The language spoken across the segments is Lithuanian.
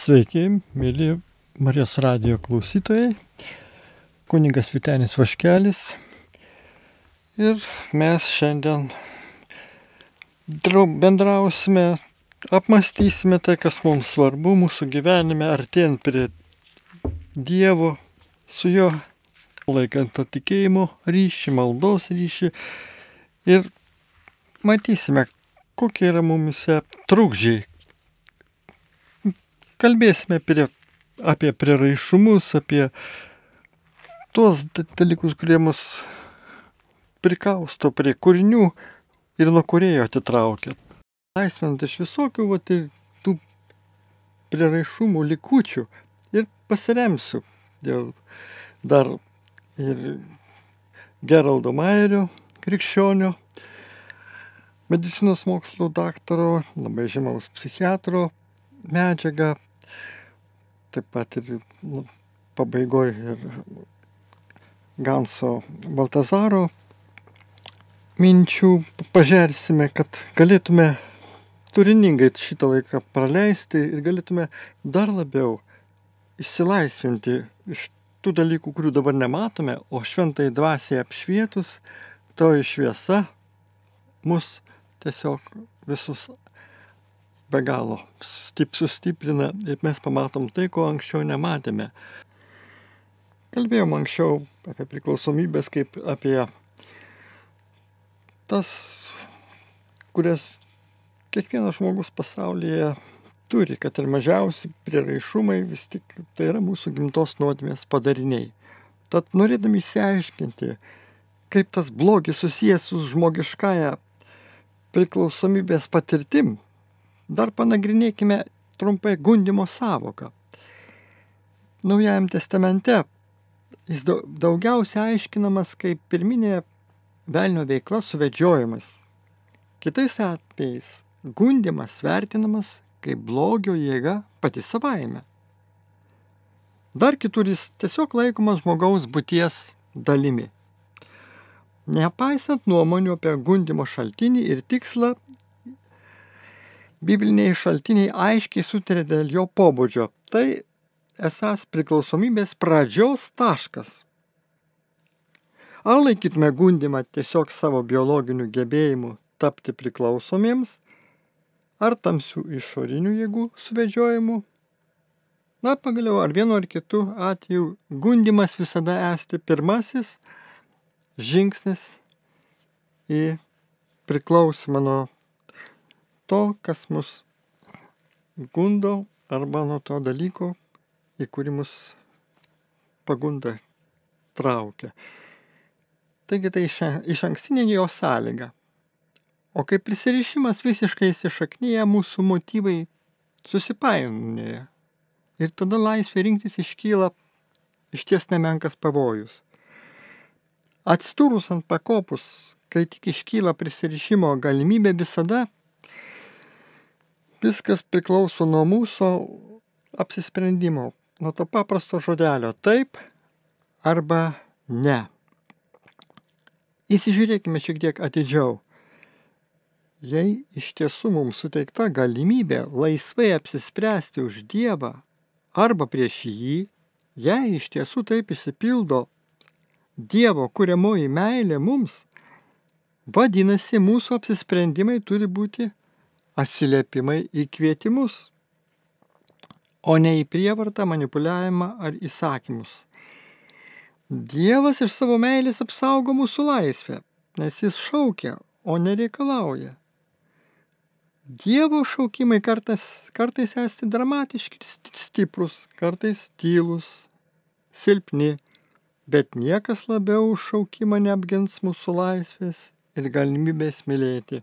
Sveiki, mėly Marijos radio klausytojai, kuningas Vitenis Vaškelis. Ir mes šiandien bendrausime, apmastysime tai, kas mums svarbu mūsų gyvenime, artėjant prie Dievo, su juo laikant tą tikėjimo ryšį, maldos ryšį. Ir matysime, kokie yra mumise trukdžiai, kalbėsime apie, apie prieraišumus, apie tuos dalykus, kurie mus prikausto prie kūrinių ir nuo kurėjo atitraukia. Laisvinant iš visokių va, tų prieraišumų likučių ir pasiremsiu dėl dar ir Geraldo Mairio, krikščionio, medicinos mokslo daktaro, labai žymaus psichiatro medžiagą taip pat ir nu, pabaigoje ir Ganso Baltazaro minčių pažersime, kad galėtume turiningai šitą laiką praleisti ir galėtume dar labiau išsilaisvinti iš tų dalykų, kurių dabar nematome, o šventai dvasiai apšvietus, toji šviesa mus tiesiog visus be galo stip, sustiprina ir mes pamatom tai, ko anksčiau nematėme. Kalbėjom anksčiau apie priklausomybės kaip apie tas, kurias kiekvienas žmogus pasaulyje turi, kad ir mažiausi prieraišumai vis tik tai yra mūsų gimtos nuodėmės padariniai. Tad norėdami įsiaiškinti, kaip tas blogis susijęs su žmogiškąja priklausomybės patirtim, Dar panagrinėkime trumpai gundimo savoką. Naujajam testamente jis daugiausia aiškinamas kaip pirminė velnio veikla suvedžiojimas. Kitais atvejais gundimas vertinamas kaip blogio jėga pati savaime. Dar kitur jis tiesiog laikomas žmogaus būties dalimi. Nepaisant nuomonių apie gundimo šaltinį ir tikslą, bibliniai šaltiniai aiškiai sutarė dėl jo pobūdžio. Tai esas priklausomybės pradžios taškas. Ar laikytume gundimą tiesiog savo biologinių gebėjimų tapti priklausomiems, ar tamsių išorinių jėgų suvedžiojimu? Na, pagaliau, ar vienu ar kitu atveju gundimas visada esti pirmasis žingsnis į priklausimą nuo to, kas mus gundo arba nuo to dalyko, į kurį mus pagunda traukia. Taigi tai iš ankstinė jo sąlyga. O kaip prisirišimas visiškai įsišaknyja, mūsų motyvai susipainioja. Ir tada laisvė rinktis iškyla iš ties nemenkas pavojus. Atstūrus ant pakopus, kai tik iškyla prisirišimo galimybė visada Viskas priklauso nuo mūsų apsisprendimo, nuo to paprasto žodelio taip arba ne. Įsižiūrėkime šiek tiek atidžiau. Jei iš tiesų mums suteikta galimybė laisvai apsispręsti už Dievą arba prieš jį, jei iš tiesų taip įsipildo Dievo kuriamoji meilė mums, vadinasi, mūsų apsisprendimai turi būti atsiliepimai į kvietimus, o ne į prievartą, manipuliavimą ar įsakymus. Dievas iš savo meilės apsaugo mūsų laisvę, nes jis šaukia, o nereikalauja. Dievo šaukimai kartais, kartais esti dramatiški, stiprus, kartais tylus, silpni, bet niekas labiau už šaukimą neapgins mūsų laisvės ir galimybės mylėti.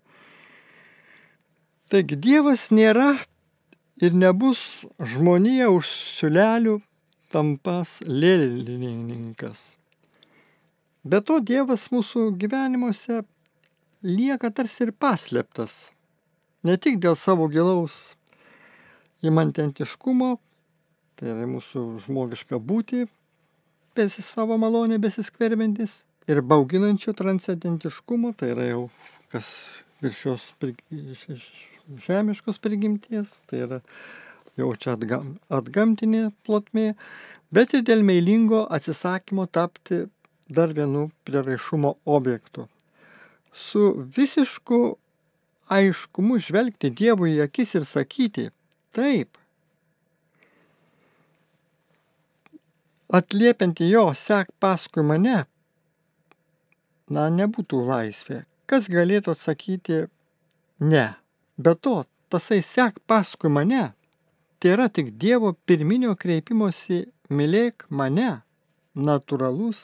Taigi Dievas nėra ir nebus žmonija už siulelių tampas lėlininkas. Be to Dievas mūsų gyvenimuose lieka tarsi ir paslėptas. Ne tik dėl savo gilaus įmantentiškumo, tai yra mūsų žmogiška būti, besi savo malonė besiskverbintis, ir bauginančio transcendentiškumo, tai yra jau kas virš šios žemiškos prigimties, tai yra jau čia atgam, atgamtinė plotmė, bet ir dėl meilingo atsisakymo tapti dar vienu prieraišumo objektu. Su visišku aiškumu žvelgti Dievui į akis ir sakyti, taip, atliepianti jo sek paskui mane, na, nebūtų laisvė. Kas galėtų atsakyti ne? Be to, tasai sek paskui mane, tai yra tik Dievo pirminio kreipimosi mylėk mane, natūralus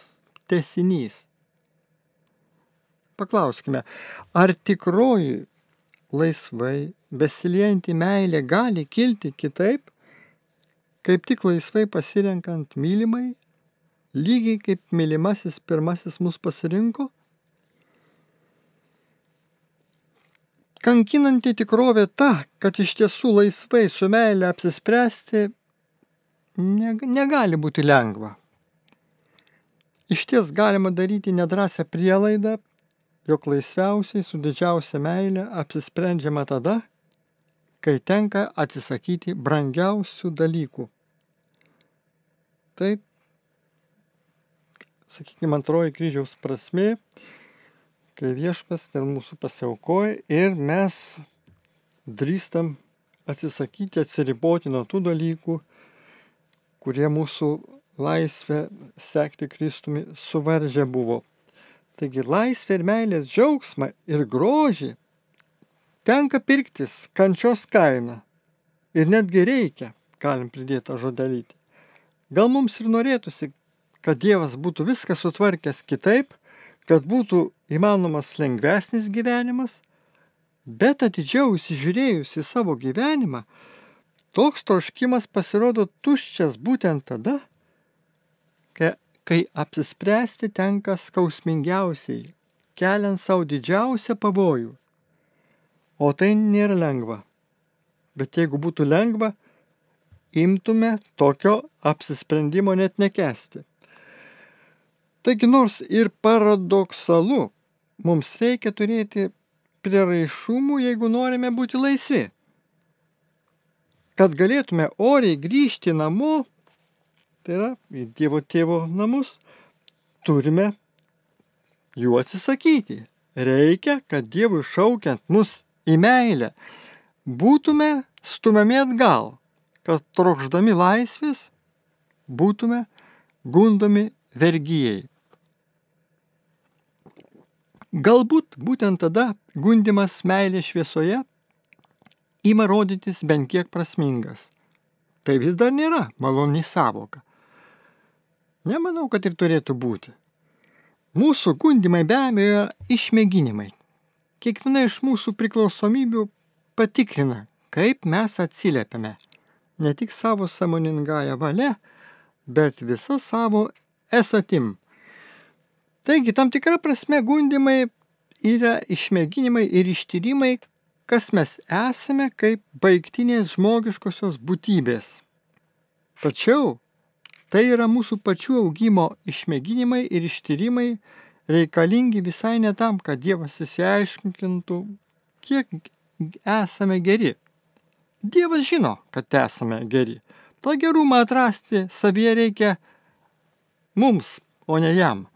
tesinys. Paklauskime, ar tikroji laisvai besiliejanti meilė gali kilti kitaip, kaip tik laisvai pasirenkant mylimai, lygiai kaip mylimasis pirmasis mus pasirinko? Kankinanti tikrovė ta, kad iš tiesų laisvai su meilė apsispręsti negali būti lengva. Iš ties galima daryti nedrasią prielaidą, jog laisviausiai su didžiausia meilė apsisprendžiama tada, kai tenka atsisakyti brangiausių dalykų. Tai, sakykime, antroji kryžiaus prasme, kai viešpas dėl mūsų pasiaukoja ir mes drįstam atsisakyti, atsiriboti nuo tų dalykų, kurie mūsų laisvę sekti Kristumi suvaržę buvo. Taigi laisvė ir meilės džiaugsmą ir grožį tenka pirktis kančios kaina. Ir netgi reikia, galim pridėti tą žodelyti. Gal mums ir norėtųsi, kad Dievas būtų viską sutvarkęs kitaip, kad būtų įmanomas lengvesnis gyvenimas, bet atidžiau įsižiūrėjus į savo gyvenimą, toks troškimas pasirodo tuščias būtent tada, kai, kai apsispręsti tenka skausmingiausiai, keliant savo didžiausią pavojų. O tai nėra lengva. Bet jeigu būtų lengva, imtume tokio apsisprendimo net nekesti. Taigi nors ir paradoksalu, mums reikia turėti prieraišumų, jeigu norime būti laisvi. Kad galėtume oriai grįžti namo, tai yra į Dievo tėvo namus, turime jų atsisakyti. Reikia, kad Dievui šaukiant mus į meilę, būtume stumiami atgal, kad trokšdami laisvės būtume gundomi vergyjei. Galbūt būtent tada gundimas meilės šviesoje ima rodytis bent kiek prasmingas. Tai vis dar nėra maloni savoka. Nemanau, kad ir turėtų būti. Mūsų gundimai be abejo yra išmėginimai. Kiekviena iš mūsų priklausomybių patikrina, kaip mes atsiliepiame. Ne tik savo samoningąją valią, bet visą savo esatim. Taigi, tam tikra prasme gundimai yra išmėginimai ir ištyrimai, kas mes esame kaip baigtinės žmogiškosios būtybės. Tačiau Tai yra mūsų pačių augimo išmėginimai ir ištyrimai reikalingi visai ne tam, kad Dievas įsiaiškintų, kiek esame geri. Dievas žino, kad esame geri. Ta gerumą atrasti savyje reikia mums, o ne jam.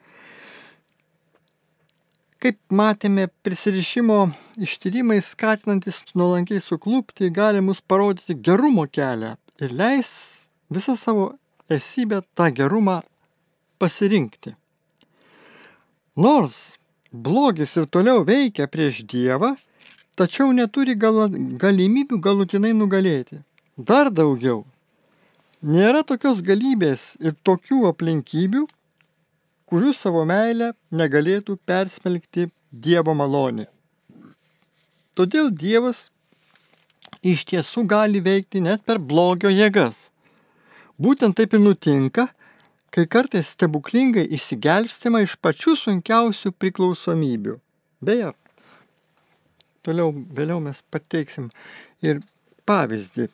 Kaip matėme, prisirišimo ištyrimai skatinantis nuolankiai suklūpti gali mus parodyti gerumo kelią ir leis visą savo esybę tą gerumą pasirinkti. Nors blogis ir toliau veikia prieš Dievą, tačiau neturi gal, galimybių galutinai nugalėti. Dar daugiau. Nėra tokios galybės ir tokių aplinkybių, kurių savo meilę negalėtų persmelkti Dievo malonė. Todėl Dievas iš tiesų gali veikti net per blogio jėgas. Būtent taip ir nutinka, kai kartais stebuklingai išsigelbstima iš pačių sunkiausių priklausomybių. Beje, toliau vėliau mes pateiksim ir pavyzdį,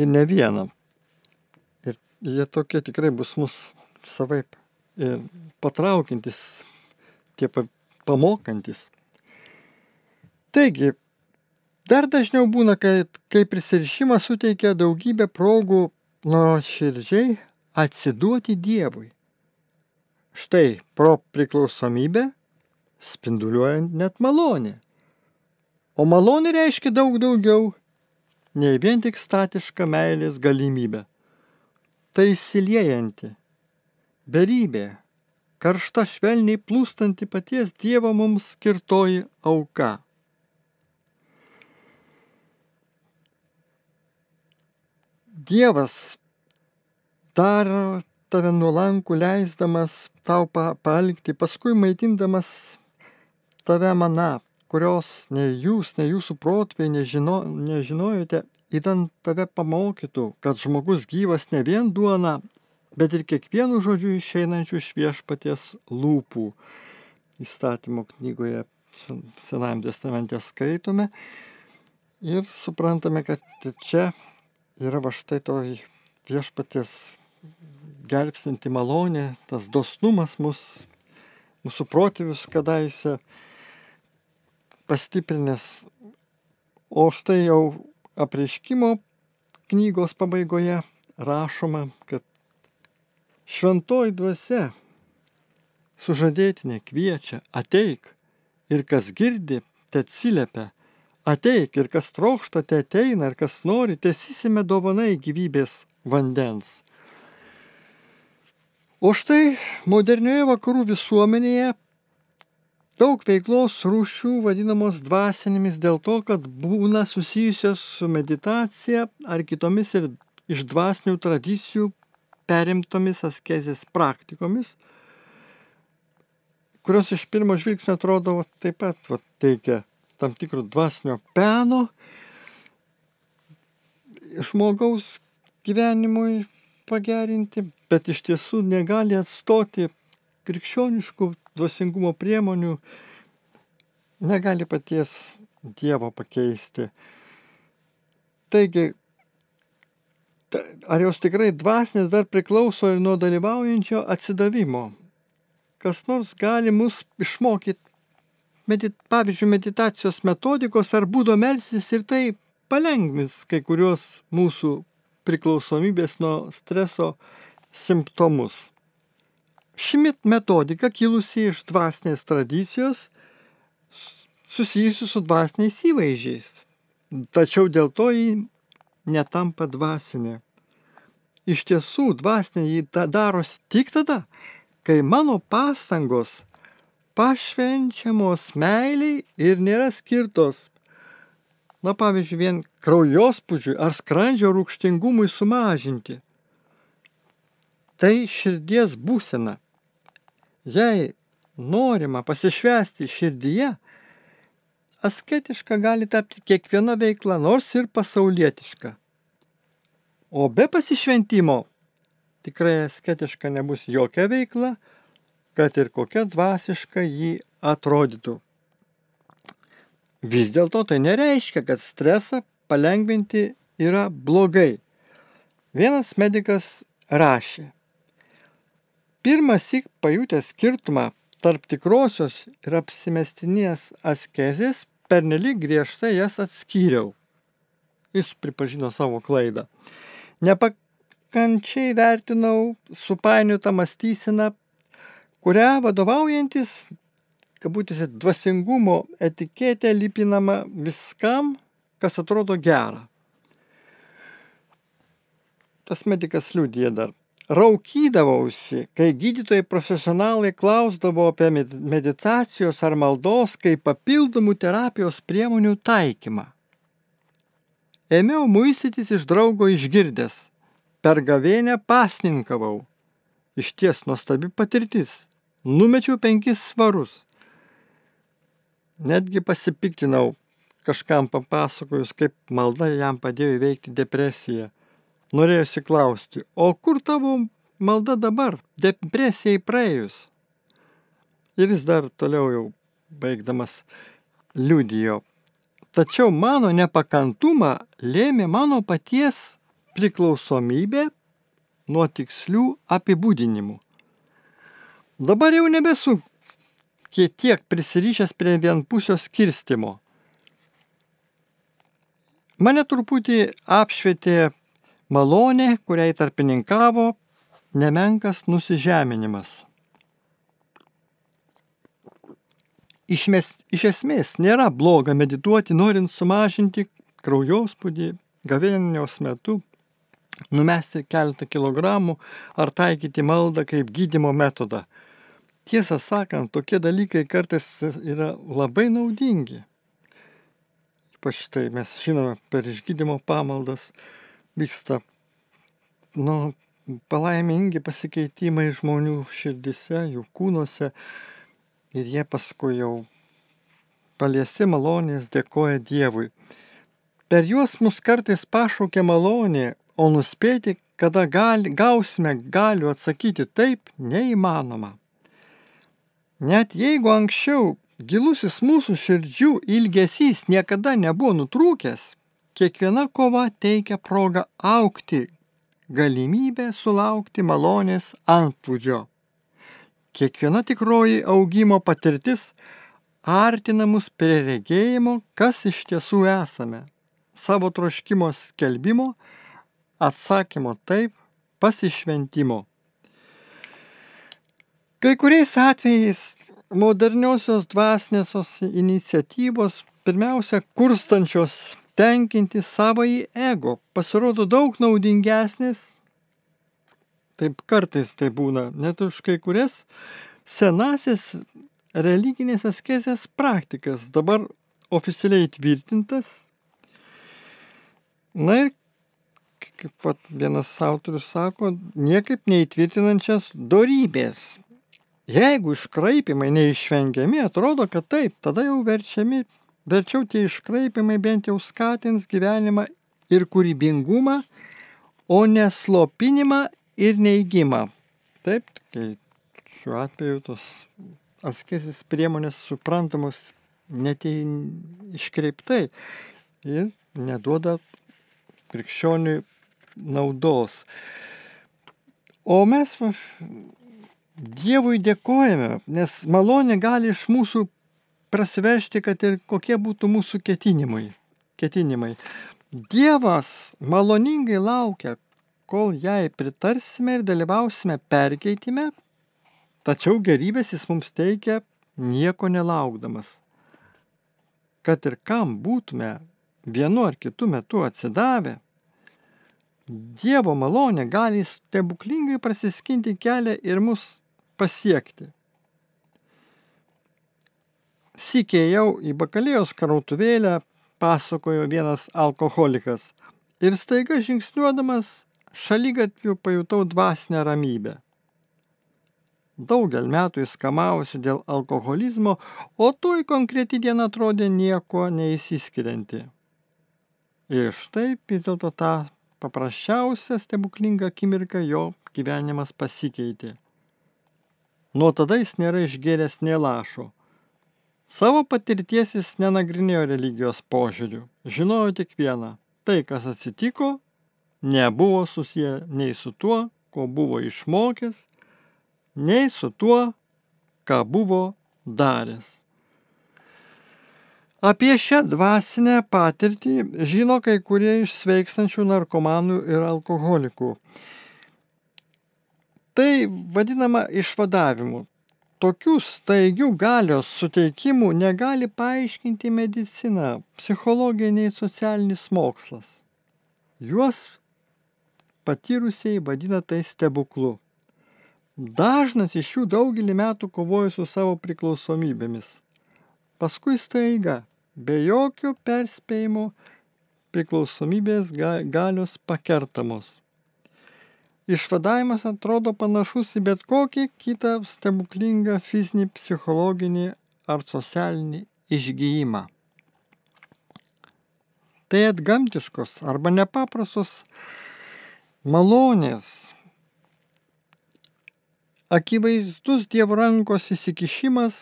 ir ne vieną. Ir jie tokie tikrai bus mus savaip patraukintis, tie pamokantis. Taigi, Dar dažniau būna, kad kai prisirišimas suteikia daugybę progų nuoširdžiai atsiduoti Dievui. Štai pro priklausomybę spinduliuojant net malonė. O malonė reiškia daug daugiau nei vien tik statiška meilės galimybė. Tai įsiliejanti, beribė, karšta švelniai plūstanti paties Dievo mums skirtoji auka. Dievas daro tave nuolankų leisdamas tau palikti, paskui maitindamas tave mana, kurios nei jūs, nei jūsų protviai nežino, nežinojote, įdant tave pamokytų, kad žmogus gyvas ne vien duona, bet ir kiekvienų žodžių išeinančių iš viešpaties lūpų. Įstatymo knygoje Senajame testamente skaitome ir suprantame, kad čia yra va štai to viešpaties gelbstinti malonė, tas dosnumas mus, mūsų protėvius kadaise pastiprinęs. O štai jau apreiškimo knygos pabaigoje rašoma, kad šventoji dvasia sužadėtinė kviečia ateik. Ir kas girdi, te atsiliepia. Ateik ir kas trokšta, te ateina, ir kas nori, tiesysime dovanai gyvybės vandens. O štai modernioje vakarų visuomenėje daug veiklos rūšių vadinamos dvasinėmis dėl to, kad būna susijusios su meditacija ar kitomis ir iš dvasinių tradicijų perimtomis askezės praktikomis, kurios iš pirmo žvilgsnio atrodo taip pat va, teikia tam tikro dvasinio peno žmogaus gyvenimui pagerinti, bet iš tiesų negali atstoti krikščioniškų dvasingumo priemonių, negali paties Dievo pakeisti. Taigi, ar jos tikrai dvasinės dar priklauso ir nuo dalyvaujančio atsidavimo? Kas nors gali mus išmokyti medit, pavyzdžiui, meditacijos metodikos ar būdo melsis ir tai palengvins kai kurios mūsų priklausomybės nuo streso simptomus. Ši metodika kilusi iš dvasinės tradicijos susijusi su dvasiniais įvaizdžiais, tačiau dėl to jį netampa dvasinė. Iš tiesų, dvasinė jį darosi tik tada, kai mano pastangos pašvenčiamos meiliai ir nėra skirtos, na pavyzdžiui, vien kraujospūdžiui ar skrandžio rūkštingumui sumažinti. Tai širdies būsena. Jei norima pasišvesti širdyje, asketiška gali tapti kiekviena veikla, nors ir pasaulietiška. O be pasišventimo tikrai asketiška nebus jokia veikla, kad ir kokia dvasiška jį atrodytų. Vis dėlto tai nereiškia, kad stresą palengvinti yra blogai. Vienas medikas rašė, pirmas įk pajutęs skirtumą tarp tikrosios ir apsimestinės askezės, pernelyg griežtai jas atskyriau. Jis pripažino savo klaidą. Nepakančiai vertinau supainiotą mąstyseną kurią vadovaujantis, kabutėse, dvasingumo etiketė lipinama viskam, kas atrodo gera. Tas medikas liūdė dar. Raukydavausi, kai gydytojai profesionalai klausdavo apie meditacijos ar maldos kaip papildomų terapijos priemonių taikymą. Ėmiau muistytis iš draugo išgirdęs. Per gavėnę pasninkavau. Iš ties nuostabi patirtis. Numečiau penkis svarus. Netgi pasipiktinau kažkam papasakojus, kaip malda jam padėjo įveikti depresiją. Norėjusi klausti, o kur tavo malda dabar, depresijai praėjus? Ir jis dar toliau jau baigdamas liudijo. Tačiau mano nepakantumą lėmė mano paties priklausomybė nuo tikslių apibūdinimų. Dabar jau nebesu tiek prisirišęs prie vienpusio skirstimo. Mane truputį apšvietė malonė, kuriai tarpininkavo nemenkas nusižeminimas. Iš, mes, iš esmės nėra bloga medituoti, norint sumažinti kraujospūdį gavėnios metu, numesti keletą kilogramų ar taikyti maldą kaip gydimo metodą. Tiesą sakant, tokie dalykai kartais yra labai naudingi. Ypač tai mes žinome, per išgydymo pamaldas vyksta nu, palaimingi pasikeitimai žmonių širdise, jų kūnuose ir jie paskui jau paliesti malonės dėkoja Dievui. Per juos mus kartais pašaukia malonė, o nuspėti, kada gali, gausime galiu atsakyti taip, neįmanoma. Net jeigu anksčiau gilusis mūsų širdžių ilgesys niekada nebuvo nutrūkęs, kiekviena kova teikia progą aukti, galimybę sulaukti malonės antplūdžio. Kiekviena tikroji augimo patirtis artina mus prie regėjimo, kas iš tiesų esame, savo troškimo skelbimo, atsakymo taip, pasišventimo. Kai kuriais atvejais moderniosios dvasinėsos iniciatyvos pirmiausia kurstančios tenkinti savąjį ego pasirodo daug naudingesnis Taip kartais tai būna, net už kai kurias senasis religinės askezės praktikas dabar oficialiai tvirtintas. Na ir, kaip vat, vienas autorius sako, niekaip neįtvirtinančias dorybės. Jeigu iškraipimai neišvengiami, atrodo, kad taip, tada jau verčiami, verčiau tie iškraipimai bent jau skatins gyvenimą ir kūrybingumą, o neslopinimą ir neįgymą. Taip, kai šiuo atveju tos askezės priemonės suprantamos netei iškreiptai ir neduoda krikščioniui naudos. O mes Dievui dėkojame, nes malonė gali iš mūsų prasiveršti, kad ir kokie būtų mūsų ketinimai. ketinimai. Dievas maloningai laukia, kol jai pritarsime ir dalyvausime perkeitime, tačiau gerybės jis mums teikia nieko nelaukdamas. Kad ir kam būtume vienu ar kitu metu atsidavę, Dievo malonė gali stebuklingai prasiskinti kelią ir mus pasiekti. Sikėjau į bakalėjos krautuvėlę, pasakojo vienas alkoholikas. Ir staiga žingsniuodamas šalygatvių pajutau dvasinę ramybę. Daugel metų jis kamavosi dėl alkoholizmo, o toj konkreti diena atrodė nieko neįsiskirianti. Ir štai vis dėlto tą paprasčiausią stebuklingą akimirką jo gyvenimas pasikeitė. Nuo tada jis nėra išgėręs nie lašo. Savo patirties jis nenagrinėjo religijos požiūrių, žinojo tik vieną. Tai, kas atsitiko, nebuvo susiję nei su tuo, ko buvo išmokęs, nei su tuo, ką buvo daręs. Apie šią dvasinę patirtį žino kai kurie iš sveikstančių narkomanų ir alkoholikų. Tai vadinama išvadavimu. Tokių staigių galios suteikimų negali paaiškinti medicina, psichologija nei socialinis mokslas. Juos patyrusieji vadina tai stebuklu. Dažnas iš jų daugelį metų kovoja su savo priklausomybėmis. Paskui staiga, be jokio perspėjimo, priklausomybės galios pakertamos. Išvadavimas atrodo panašus į bet kokį kitą stebuklingą fizinį, psichologinį ar socialinį išgyjimą. Tai atgamtiškos arba nepaprastos malonės, akivaizdus Dievo rankos įsikišimas,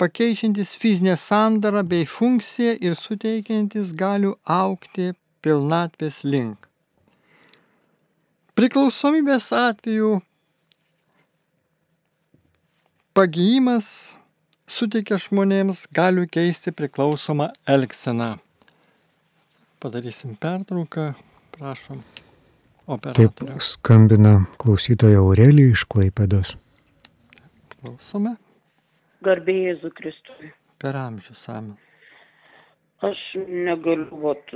pakeičiantis fizinę sandarą bei funkciją ir suteikiantis galių aukti pilnatvės link. Priklausomybės atveju pagyjimas suteikia žmonėms galių keisti priklausomą elgseną. padarysim pertrauką, prašom. Taip skambina klausytoja Aurelija iš Klaipėdos. Klausome Garbėjai Jėzų Kristui. per amžius amen. Aš negaliu, vat,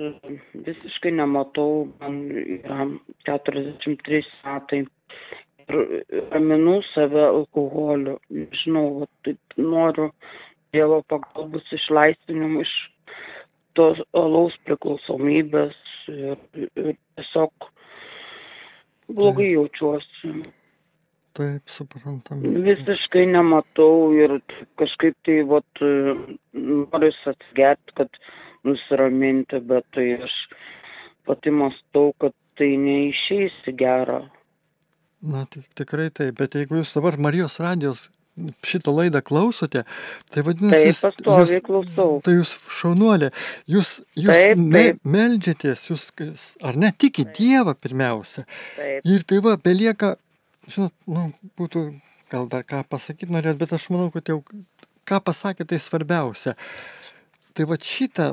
visiškai nematau, man yra 43 metai. Ir raminu save alkoholiu. Nežinau, vat, taip noriu Dievo pagalbos išlaisvinimų iš tos alaus priklausomybės ir, ir tiesiog blogai jaučiuosi. Taip, suprantam. Visiškai nematau ir kažkaip tai vat noriu atsigerti, kad nusiraminti, bet tai aš pati mastau, kad tai neišeis gerą. Na, tik, tikrai taip, bet jeigu jūs dabar Marijos radijos šitą laidą klausote, tai vadinasi, Taip, pastoviai klausau. tai jūs šaunuolė, jūs, jūs Taip, me, taip. meldžiatės, jūs ar ne tiki Dievą pirmiausia. Taip, Ir tai va, belieka, žinot, nu, būtų gal dar ką pasakyti norėt, bet aš manau, kad jau ką pasakė, tai svarbiausia. Tai va šitą,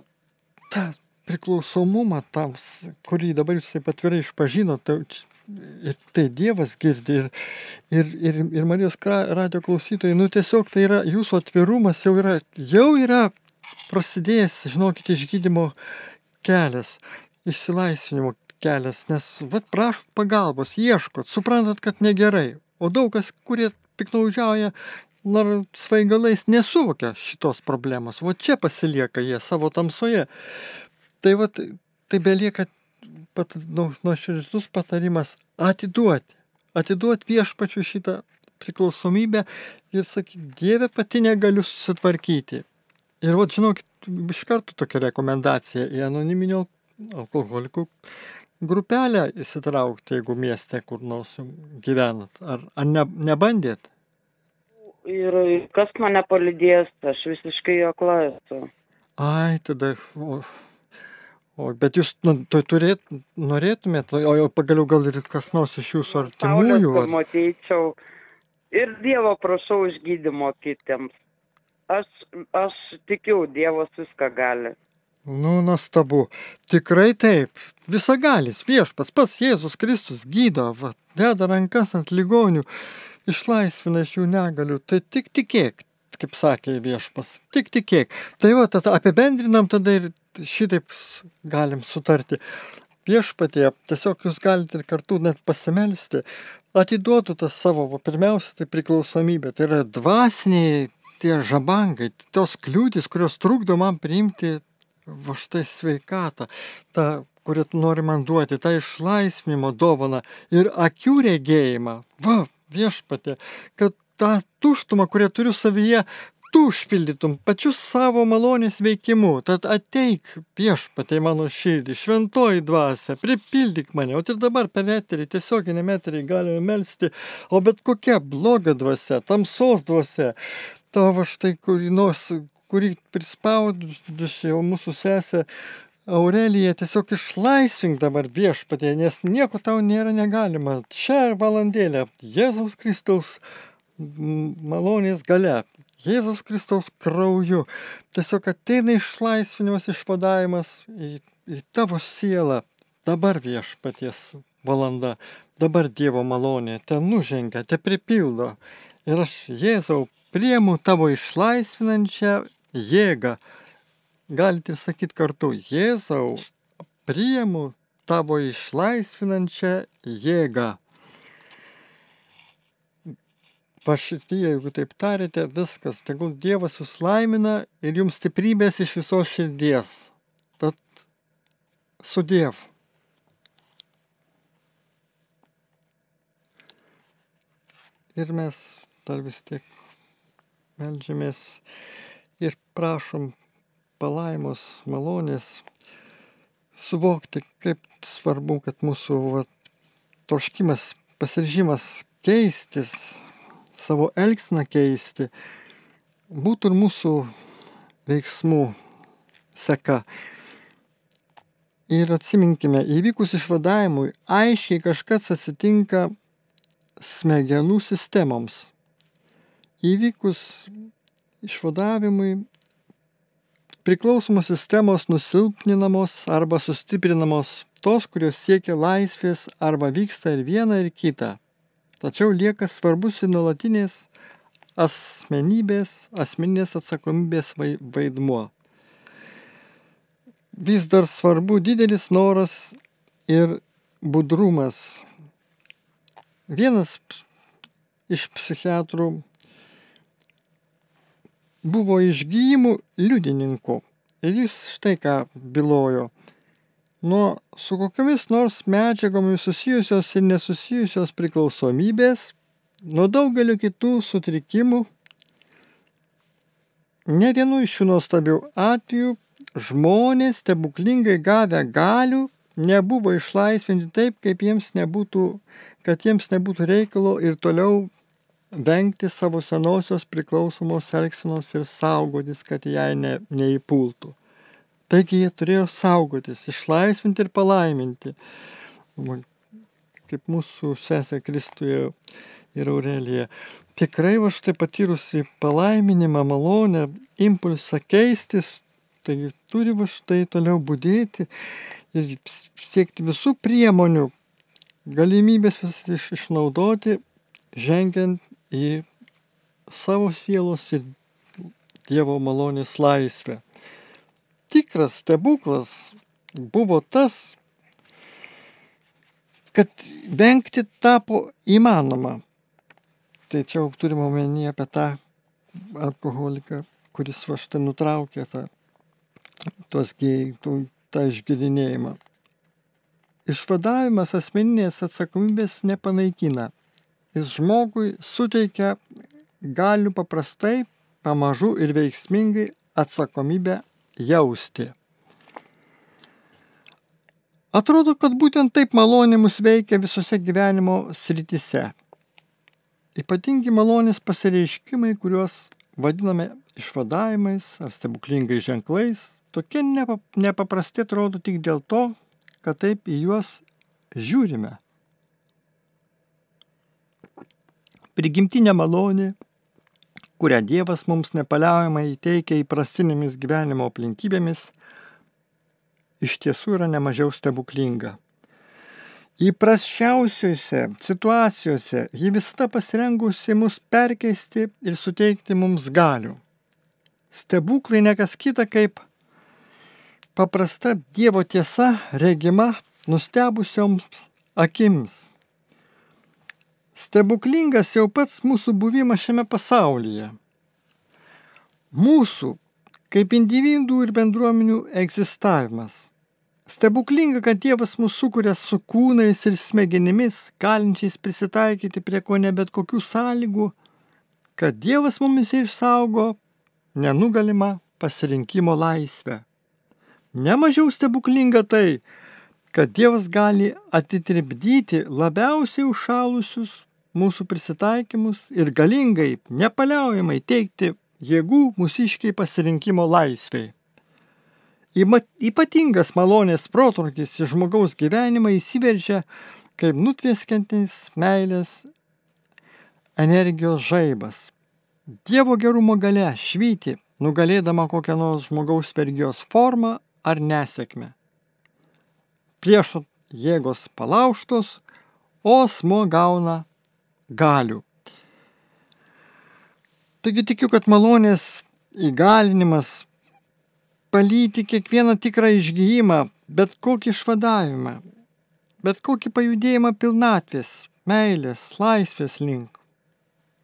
tą priklausomumą tams, kurį dabar jūs taip atvirai išpažinote, tai, ir tai Dievas girdi ir, ir, ir, ir Marijos radio klausytojai, nu tiesiog tai yra jūsų atvirumas jau yra, jau yra prasidėjęs, žinokit, išgydymo kelias, išsilaisvinimo kelias, nes, vad, prašot pagalbos, ieškot, suprantat, kad negerai. O daug kas, kurie piknaudžiauja, svaigalais nesuvokia šitos problemos. O čia pasilieka jie savo tamsoje. Tai vad, tai belieka pat, nu, nuoširdus patarimas atiduoti. Atiduoti viešpačiu šitą priklausomybę ir sakyti, Dieve pati negaliu susitvarkyti. Ir vat žinokit, iš karto tokia rekomendacija į anoniminio alkoholikų grupelę įsitraukti, jeigu mieste kur nors gyvenat. Ar, ar ne, nebandėt? ir kas mane palydės, aš visiškai akla esu. Ai, tada. O, o, bet jūs nu, tu turėt, norėtumėt, o jau pagaliau gal ir kas nors iš jūsų artimųjų. Ar... pamatyčiau. Ir Dievo prašau išgydymo kitiems. Aš, aš tikiu, Dievas viską gali. Nu, nuostabu. Tikrai taip. Visagalis viešpas, pats Jėzus Kristus gydo, va, deda rankas ant ligonių, išlaisvina iš jų negalių. Tai tik tikėk, kaip sakė viešpas. Tik tikėk. Tai va, tada apibendrinam tada ir šitaip galim sutarti. Viešpatie, tiesiog jūs galite ir kartu net pasimelsti, atiduotų tas savo, va, pirmiausia, tai priklausomybė. Tai yra dvasiniai tie žabangai, tos kliūtis, kurios trukdo man priimti va štai sveikatą, tą, kurią tu nori man duoti, tą išlaisvinimo dovaną ir akių regėjimą. Va, viešpatė, kad tą tuštumą, kurią turiu savyje, tu užpildytum pačiu savo malonės veikimu. Tad ateik viešpatė mano širdį, šventoji dvasia, pripildyk mane. O ir dabar per eterį, tiesioginį eterį galime melstį, o bet kokia bloga dvasia, tamsos dvasia, tavo štai kurį nors, kurį prispaudusi jau mūsų sesė Aurelija, tiesiog išlaisvink dabar viešpatė, nes nieko tau nėra negalima. Šią valandėlę Jėzaus Kristaus malonės gale, Jėzaus Kristaus krauju, tiesiog ateina išlaisvinimas, išvadavimas į, į tavo sielą. Dabar viešpaties valanda, dabar Dievo malonė, ten nužengia, te pripildo. Ir aš, Jėzau, priemu tavo išlaisvinančią jėgą. Galite sakyti kartu, Jėzau, priemu tavo išlaisvinančią jėgą. Pašitie, jeigu taip tarėte, viskas, tegul Dievas jūs laimina ir jums stiprybės iš visos širdies. Tad su Dievu. Ir mes dar vis tiek melžiamės ir prašom palaimos, malonės, suvokti, kaip svarbu, kad mūsų va, troškimas, pasiryžimas keistis, savo elgseną keisti, būtų ir mūsų veiksmų seka. Ir atsiminkime, įvykus išvadavimui, aiškiai kažkas atsitinka smegenų sistemoms. Įvykus išvadavimui priklausomos sistemos nusilpninamos arba sustiprinamos tos, kurios siekia laisvės arba vyksta ir viena ir kita. Tačiau lieka svarbus ir nuolatinės asmenybės, asmeninės atsakomybės vaidmuo. Vis dar svarbu didelis noras ir budrumas. Vienas iš psichiatrų buvo išgyjimų liudininku ir jis štai ką bylojo. Nuo su kokiamis nors medžiagomis susijusios ir nesusijusios priklausomybės, nuo daugelio kitų sutrikimų, ne vienu iš šių nuostabių atvejų žmonės stebuklingai gavę galių nebuvo išlaisvinti taip, kaip jiems nebūtų, kad jiems nebūtų reikalo ir toliau vengti savo senosios priklausomos elgsenos ir saugotis, kad jai ne, neįpultų. Taigi jie turėjo saugotis, išlaisvinti ir palaiminti. Kaip mūsų sesė Kristuje ir Aurelija. Tikrai va štai patyrusi palaiminimą, malonę, impulsą keistis, taigi turi va štai toliau būdėti ir siekti visų priemonių, galimybės vis iš, išnaudoti, žengiant į savo sielos ir Dievo malonės laisvę. Tikras stebuklas buvo tas, kad vengti tapo įmanoma. Tai čia jau turime omeny apie tą alkoholiką, kuris va štai nutraukė tą, tuos gėjai, tą išgirinėjimą. Išvadavimas asmeninės atsakomybės nepanaikina. Jis žmogui suteikia galių paprastai, pamažu ir veiksmingai atsakomybę jausti. Atrodo, kad būtent taip malonė mus veikia visose gyvenimo sritise. Ypatingi malonės pasireiškimai, kuriuos vadiname išvadavimais ar stebuklingais ženklais, tokie nepaprasti atrodo tik dėl to, kad taip į juos žiūrime. Prigimtinė malonė, kurią Dievas mums nepaliaujamai įteikia įprastinėmis gyvenimo aplinkybėmis, iš tiesų yra nemažiau stebuklinga. Įprasčiausiuose situacijose ji visada pasirengusi mus perkeisti ir suteikti mums galių. Stebuklai nekas kita kaip paprasta Dievo tiesa regima nustebusioms akims. Stebuklingas jau pats mūsų buvimas šiame pasaulyje. Mūsų kaip individų ir bendruomenių egzistavimas. Stebuklinga, kad Dievas mūsų sukuria su kūnais ir smegenimis, galinčiais prisitaikyti prie ko ne bet kokių sąlygų, kad Dievas mumis išsaugo nenugalimą pasirinkimo laisvę. Nemažiau stebuklinga tai, kad Dievas gali atitribdyti labiausiai užšalusius mūsų prisitaikymus ir galingai, nepaliaujamai teikti jėgų mūsiškiai pasirinkimo laisviai. Ypatingas malonės protrukis į žmogaus gyvenimą įsiveržia kaip nutveskintis meilės energijos žaibas. Dievo gerumo gale švyti, nugalėdama kokią nors žmogaus vergijos formą ar nesėkmę. Priešo jėgos palauštos, o asmo gauna galių. Taigi tikiu, kad malonės įgalinimas palyti kiekvieną tikrą išgyjimą, bet kokį išvadavimą, bet kokį pajudėjimą pilnatvės, meilės, laisvės link.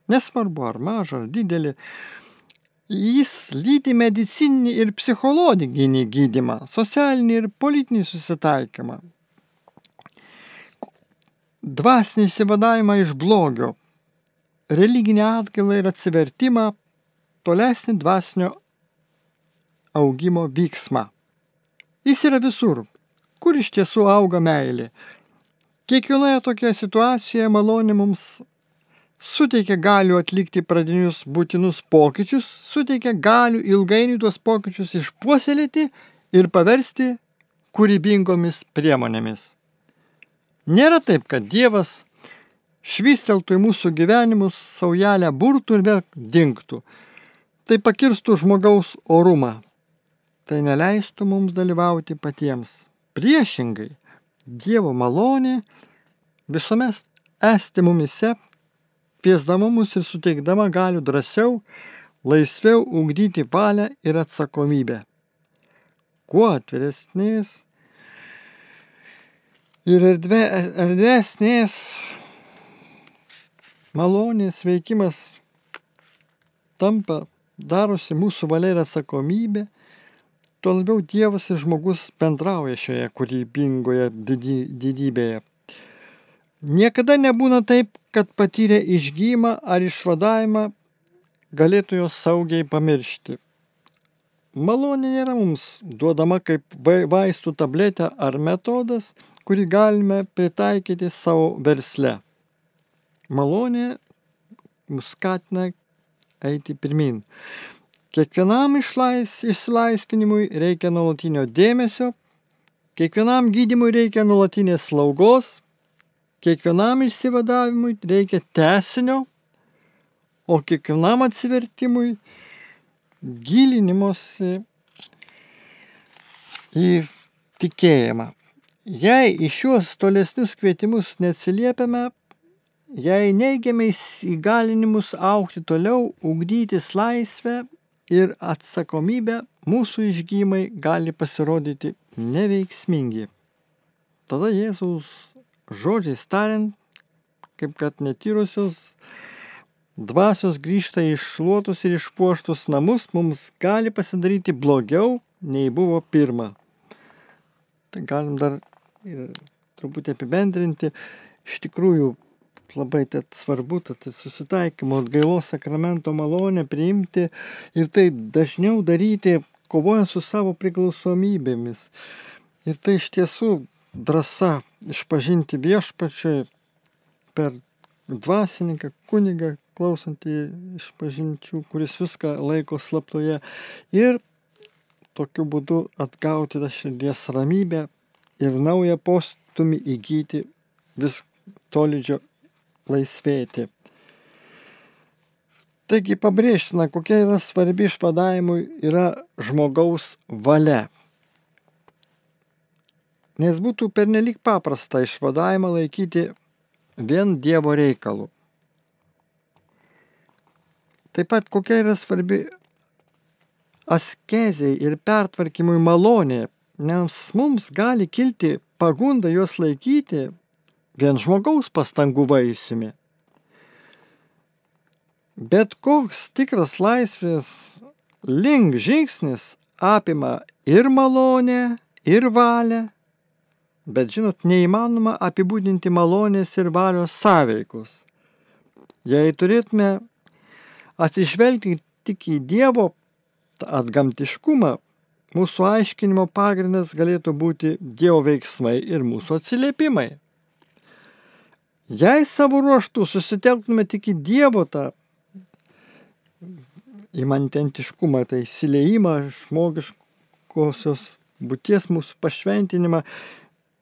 Nesvarbu ar mažą, ar didelį, Jis lydi medicininį ir psichologinį gydimą, socialinį ir politinį susitaikymą, dvasinį įsivadavimą iš blogio, religinį atgailą ir atsivertimą, tolesnį dvasinio augimo vyksmą. Jis yra visur, kur iš tiesų auga meilė. Kiekvienoje tokioje situacijoje malonė mums suteikia galių atlikti pradinius būtinus pokyčius, suteikia galių ilgainiui tuos pokyčius išpuoselėti ir paversti kūrybingomis priemonėmis. Nėra taip, kad Dievas švisteltų į mūsų gyvenimus saujelę burtų ir vėl dinktų. Tai pakirstų žmogaus orumą. tai neleistų mums dalyvauti patiems. Priešingai, Dievo malonė visuomet esti mumise, piesdama mus ir suteikdama galių drąsiau, laisviau ugdyti valią ir atsakomybę. Kuo atviresnės ir erdve, erdvesnės malonės veikimas tampa, darosi mūsų valia ir atsakomybė, tuo labiau Dievas ir žmogus bendrauja šioje kūrybingoje didy, didybėje. Niekada nebūna taip, kad patyrę išgymą ar išvadavimą galėtų jos saugiai pamiršti. Malonė nėra mums duodama kaip vaistų tabletė ar metodas, kurį galime pritaikyti savo versle. Malonė mus skatina eiti pirmin. Kiekvienam išlais, išsilaisvinimui reikia nuolatinio dėmesio, kiekvienam gydimui reikia nuolatinės slaugos, kiekvienam išsivadavimui reikia tesinio, o kiekvienam atsivertimui gilinimosi į tikėjimą. Jei į šiuos tolesnius kvietimus neatsiliepiame, jei neigiame įgalinimus aukti toliau, ugdytis laisvę ir atsakomybę, mūsų išgymai gali pasirodyti neveiksmingi. Tada Jėzaus žodžiais tariant, kaip kad netyrusios dvasios grįžta į iššluotus ir išpuoštus namus, mums gali pasidaryti blogiau, nei buvo pirma. Tai galim dar ir truputį apibendrinti. Iš tikrųjų, labai svarbu, tad susitaikymo atgailos sakramento malonę priimti ir tai dažniau daryti, kovojant su savo priklausomybėmis. Ir tai iš tiesų drąsa išpažinti viešpačiai per dvasininką, kunigą, klausantį išpažinčių, kuris viską laiko slaptoje ir tokiu būdu atgauti tą širdies ramybę ir naują postumį įgyti vis tolydžio laisvėti. Taigi pabrėžtina, kokia yra svarbi išvadavimui yra žmogaus valia nes būtų pernelyg paprasta išvadavimą laikyti vien Dievo reikalu. Taip pat kokia yra svarbi askeziai ir pertvarkymui malonė, nes mums gali kilti pagunda juos laikyti vien žmogaus pastangų vaisiumi. Bet koks tikras laisvės link žingsnis apima ir malonę, ir valią, Bet žinot, neįmanoma apibūdinti malonės ir valios sąveikus. Jei turėtume atsižvelgti tik į Dievo atgamtiškumą, mūsų aiškinimo pagrindas galėtų būti Dievo veiksmai ir mūsų atsiliepimai. Jei savo ruoštų susitelktume tik į Dievo tą imantentiškumą, tai įsileimą žmogiškosios būties mūsų pašventinimą,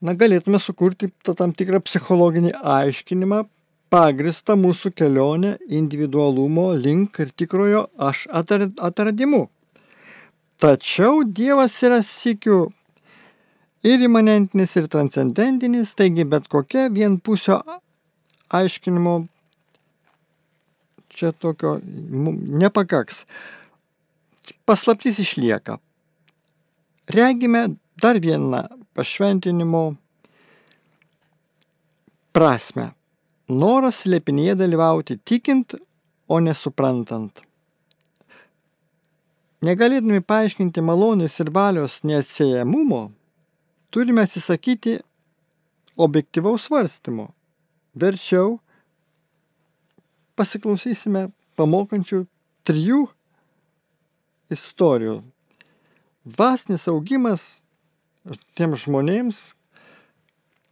na, galėtume sukurti tam tikrą psichologinį aiškinimą, pagristą mūsų kelionę individualumo link ir tikrojo aš atradimu. Tačiau Dievas yra sikių ir imanentinis, ir transcendentinis, taigi bet kokia vienpusio aiškinimo čia tokio nepakaks. Paslaptis išlieka. Regime dar vieną pašventinimo prasme. Noras slėpinėje dalyvauti tikint, o nesuprantant. Negalėdami paaiškinti malonės ir valios neatsiejamumo, turime atsisakyti objektivaus svarstymo. Verčiau pasiklausysime pamokančių trijų istorijų. Dvasinis augimas tiems žmonėms,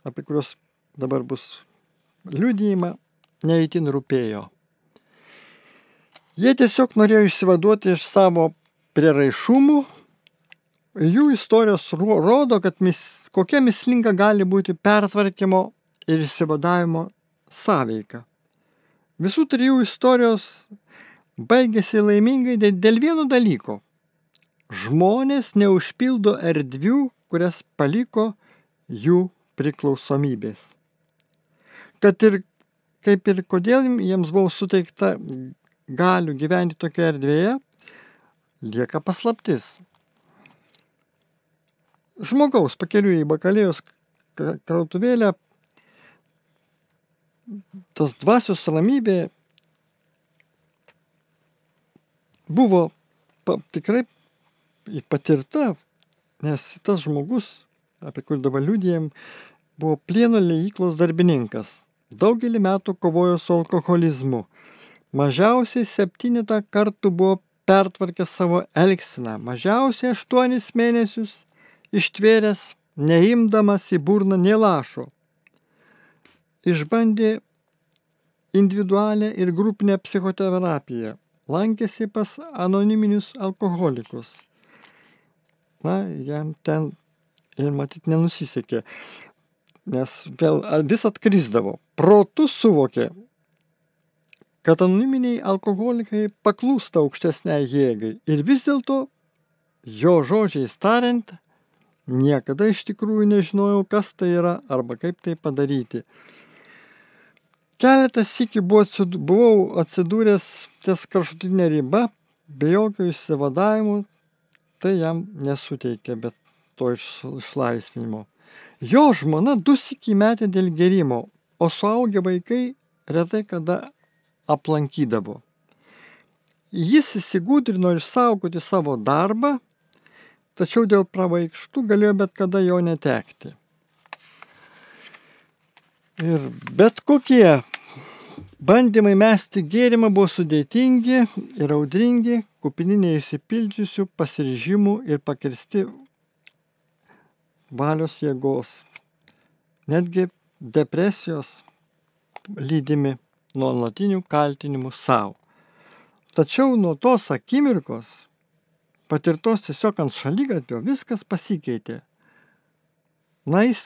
apie kuriuos dabar bus liudijima, neįtin rūpėjo. Jie tiesiog norėjo išsivaduoti iš savo prieraišumų. Jų istorijos rodo, kad mis, kokia mislinga gali būti pertvarkymo ir išsivadavimo sąveika. Visų trijų istorijos baigėsi laimingai dėl vieno dalyko. žmonės neužpildo erdvių, kurias paliko jų priklausomybės. Kad ir kaip ir kodėl jiems buvo suteikta galių gyventi tokioje erdvėje, lieka paslaptis. Žmogaus pakeliu į bakalėjos krautuvėlę tas dvasios ramybė buvo pa, tikrai patirta, nes tas žmogus, apie kurį dabar liūdėjom, buvo plieno leiklos darbininkas. Daugelį metų kovojo su alkoholizmu. Mažiausiai septynetą kartų buvo pertvarkęs savo elgsiną, mažiausiai aštuonis mėnesius ištvėręs, neimdamas į burną nei lašo. Išbandė individualią ir grupinę psichoterapiją, lankėsi pas anoniminius alkoholikus. Na, jam ten ir matyt nenusisekė, nes vėl vis atkrisdavo. Protų suvokė, kad anoniminiai alkoholikai paklūsta aukštesniai jėgai. Ir vis dėlto, jo žodžiais tariant, niekada iš tikrųjų nežinojau, kas tai yra arba kaip tai padaryti. Keletas iki buvau atsidūręs ties kraštutinė riba, be jokio išsivadavimo, tai jam nesuteikė, bet to išlaisvinimo. Jo žmona du sėki metė dėl gerimo, o suaugę vaikai retai kada aplankydavo. Jis įsigūdrino išsaugoti savo darbą, tačiau dėl pravaikštų galėjo bet kada jo netekti. Ir bet kokie bandymai mesti gėrimą buvo sudėtingi ir audringi, kupini neįsipildžiusių pasiryžimų ir pakirsti valios jėgos. Netgi depresijos lydimi nuolatinių kaltinimų savo. Tačiau nuo tos akimirkos, patirtos tiesiog ant šalygatvio, viskas pasikeitė. Na, jis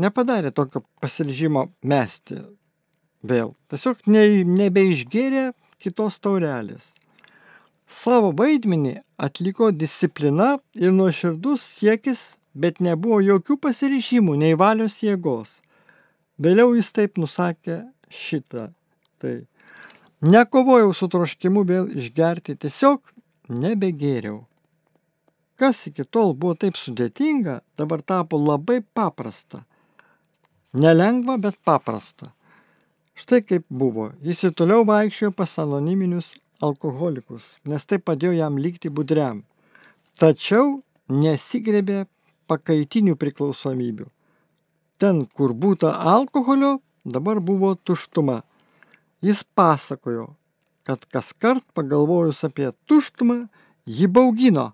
nepadarė tokio pasiryžimo mesti vėl. Tiesiog ne, nebeišgėrė kitos taurelės. Savo vaidmenį atliko disciplina ir nuoširdus siekis, bet nebuvo jokių pasiryžimų, nei valios jėgos. Vėliau jis taip nusakė šitą Tai nekovojau su troškimu vėl išgerti, tiesiog nebegėriau. Kas iki tol buvo taip sudėtinga, dabar tapo labai paprasta. Nelengva, bet paprasta. Štai kaip buvo. Jis ir toliau vaikščiojo pas anoniminius alkoholikus, nes tai padėjo jam likti budriam. Tačiau nesigrebė pakaitinių priklausomybių. Ten, kur būta alkoholio, dabar buvo tuštuma. Jis pasakojo, kad kas kart pagalvojus apie tuštumą, ji baugino,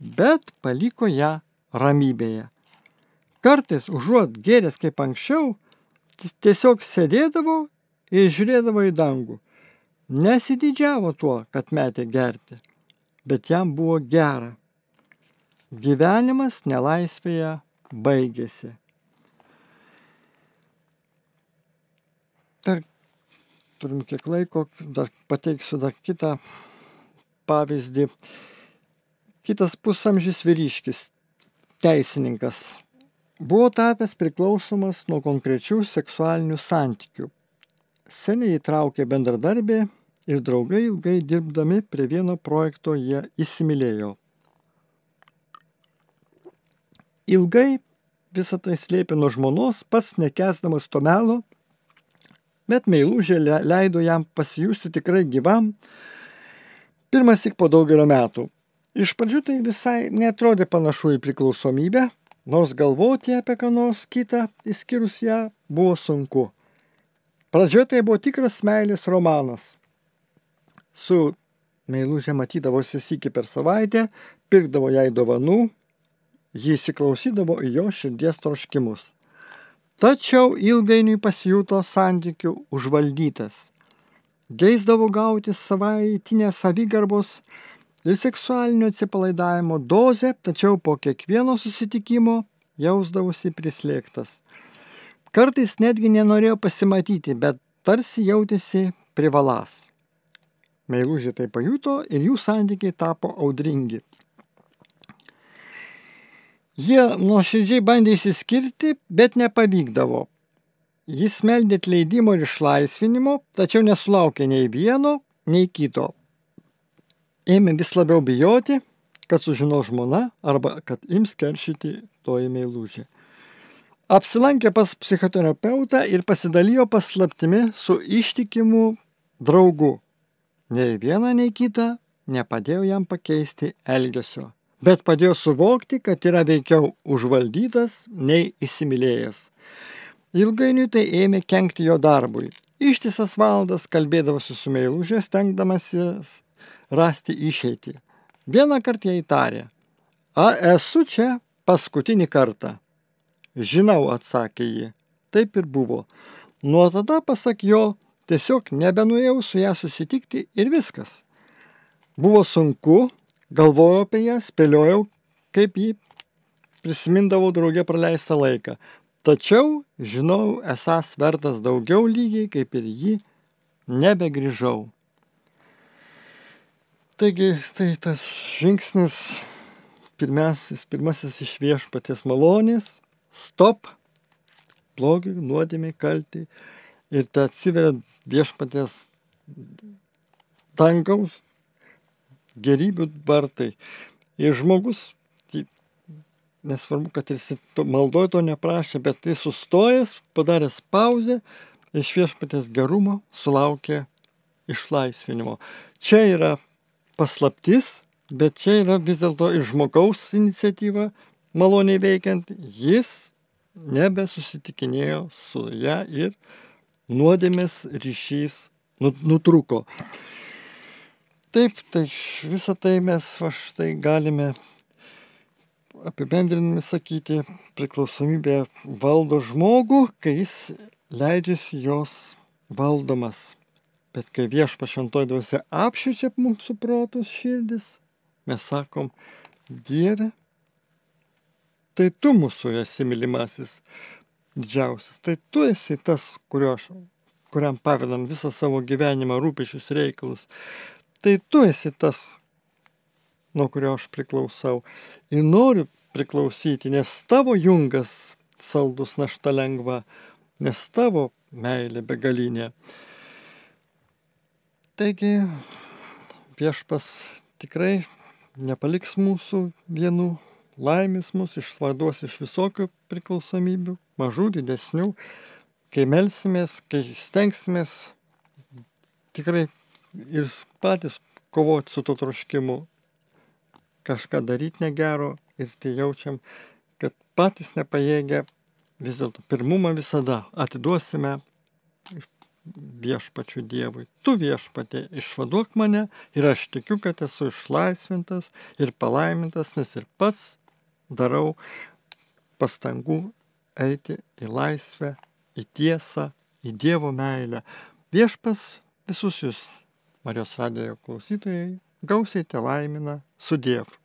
bet paliko ją ramybėje. Kartais užuot gėręs kaip anksčiau, jis tiesiog sėdėdavo ir žiūrėdavo į dangų. Nesididžiavo tuo, kad metė gerti, bet jam buvo gera. Gyvenimas nelaisvėje baigėsi. Turim kiek laiko, dar pateiksiu dar kitą pavyzdį. Kitas pusamžys vyriškis, teisininkas, buvo tapęs priklausomas nuo konkrečių seksualinių santykių. Seniai įtraukė bendradarbė ir draugai ilgai dirbdami prie vieno projekto jie įsimylėjo. Ilgai visą tai slėpė nuo žmonos, pats nekesdamas to melo bet meilužė leido jam pasijusti tikrai gyvam pirmas tik po daugelio metų. Iš pradžių tai visai netrodė panašu į priklausomybę, nors galvoti apie ką nors kitą, išskyrus ją, buvo sunku. Pradžioje tai buvo tikras meilės romanas. Su meilužė matydavosi sykį per savaitę, pirkdavo jai dovanų, jį įsiklausydavo į jo širdies troškimus. Tačiau ilgainiui pasijuto santykių užvaldytas. Geisdavo gauti savaitinę savigarbos ir seksualinio atsipalaidavimo dozę, tačiau po kiekvieno susitikimo jausdavosi prislėgtas. Kartais netgi nenorėjo pasimatyti, bet tarsi jautėsi privalas. Meilužė tai pajuto ir jų santykiai tapo audringi. Jie nuoširdžiai bandė įsiskirti, bet nepavykdavo. Jis meldė atleidimo ir išlaisvinimo, tačiau nesulaukė nei vieno, nei kito. Ėmė vis labiau bijoti, kad sužino žmona arba kad ims keršyti toji meilužė. Apsilankė pas psichoterapeutą ir pasidalijo paslaptimi su ištikimu draugu. Nei viena, nei kita nepadėjo jam pakeisti elgesio, bet padėjo suvokti, kad yra veikiau užvaldytas nei įsimylėjęs. Ilgainiui tai ėmė kenkti jo darbui. Ištisas valandas kalbėdavosi su meilužė, stengdamasis rasti išeitį. Vieną kartą jai tarė, ar esu čia paskutinį kartą? Žinau, atsakė ji. Taip ir buvo. Nuo tada, pasak jo, tiesiog nebenuėjau su ją susitikti ir viskas. Buvo sunku, galvojau apie ją, spėliojau, kaip jį prisimindavau draugė praleistą laiką. Tačiau žinau, esas vertas daugiau lygiai, kaip ir jį, nebegrįžau. Taigi tai tas žingsnis, pirmasis, pirmasis iš viešpatės malonės, stop, blogiui, nuodėmiai, kaltai. Ir tai atsiveria viešpatės dangaus gerybių vartai. Ir žmogus nesvarbu, kad jis maldoj to neprašė, bet jis sustojęs, padaręs pauzę, iš viešpatės gerumo sulaukė išlaisvinimo. Čia yra paslaptis, bet čia yra vis dėlto iš žmogaus iniciatyva, maloniai veikiant, jis nebesusitikinėjo su ją ir nuodėmės ryšys nutruko. Taip, tai visą tai mes va štai galime apibendrinami sakyti, priklausomybė valdo žmogų, kai jis leidžiasi jos valdomas. Bet kai viešpa šventoji dvasia apšviečia mūsų protus širdis, mes sakom, Dieve, tai tu mūsų esi mylimasis didžiausias, tai tu esi tas, kurio kuriam pavedam visą savo gyvenimą, rūpešius reikalus. Tai tu esi tas, nuo kurio aš priklausau. Ir noriu priklausyti, nes tavo jungas saldus našta lengva, nes tavo meilė begalinė. Taigi viešpas tikrai nepaliks mūsų vienų, laimės mūsų, išvaduos iš visokių priklausomybių, mažų, didesnių. Kai melsimės, kai stengsimės tikrai ir patys kovoti su to troškimu, kažką daryti negero ir tai jaučiam, kad patys nepajėgia, vis dėlto pirmumą visada atiduosime viešpačių Dievui. Tu viešpatė išvaduok mane ir aš tikiu, kad esu išlaisvintas ir palaimintas, nes ir pats darau pastangų eiti į laisvę, į tiesą, į Dievo meilę. Viešpas visus jūs Marijos radijo klausytojai gausiai te laimina su Dievu.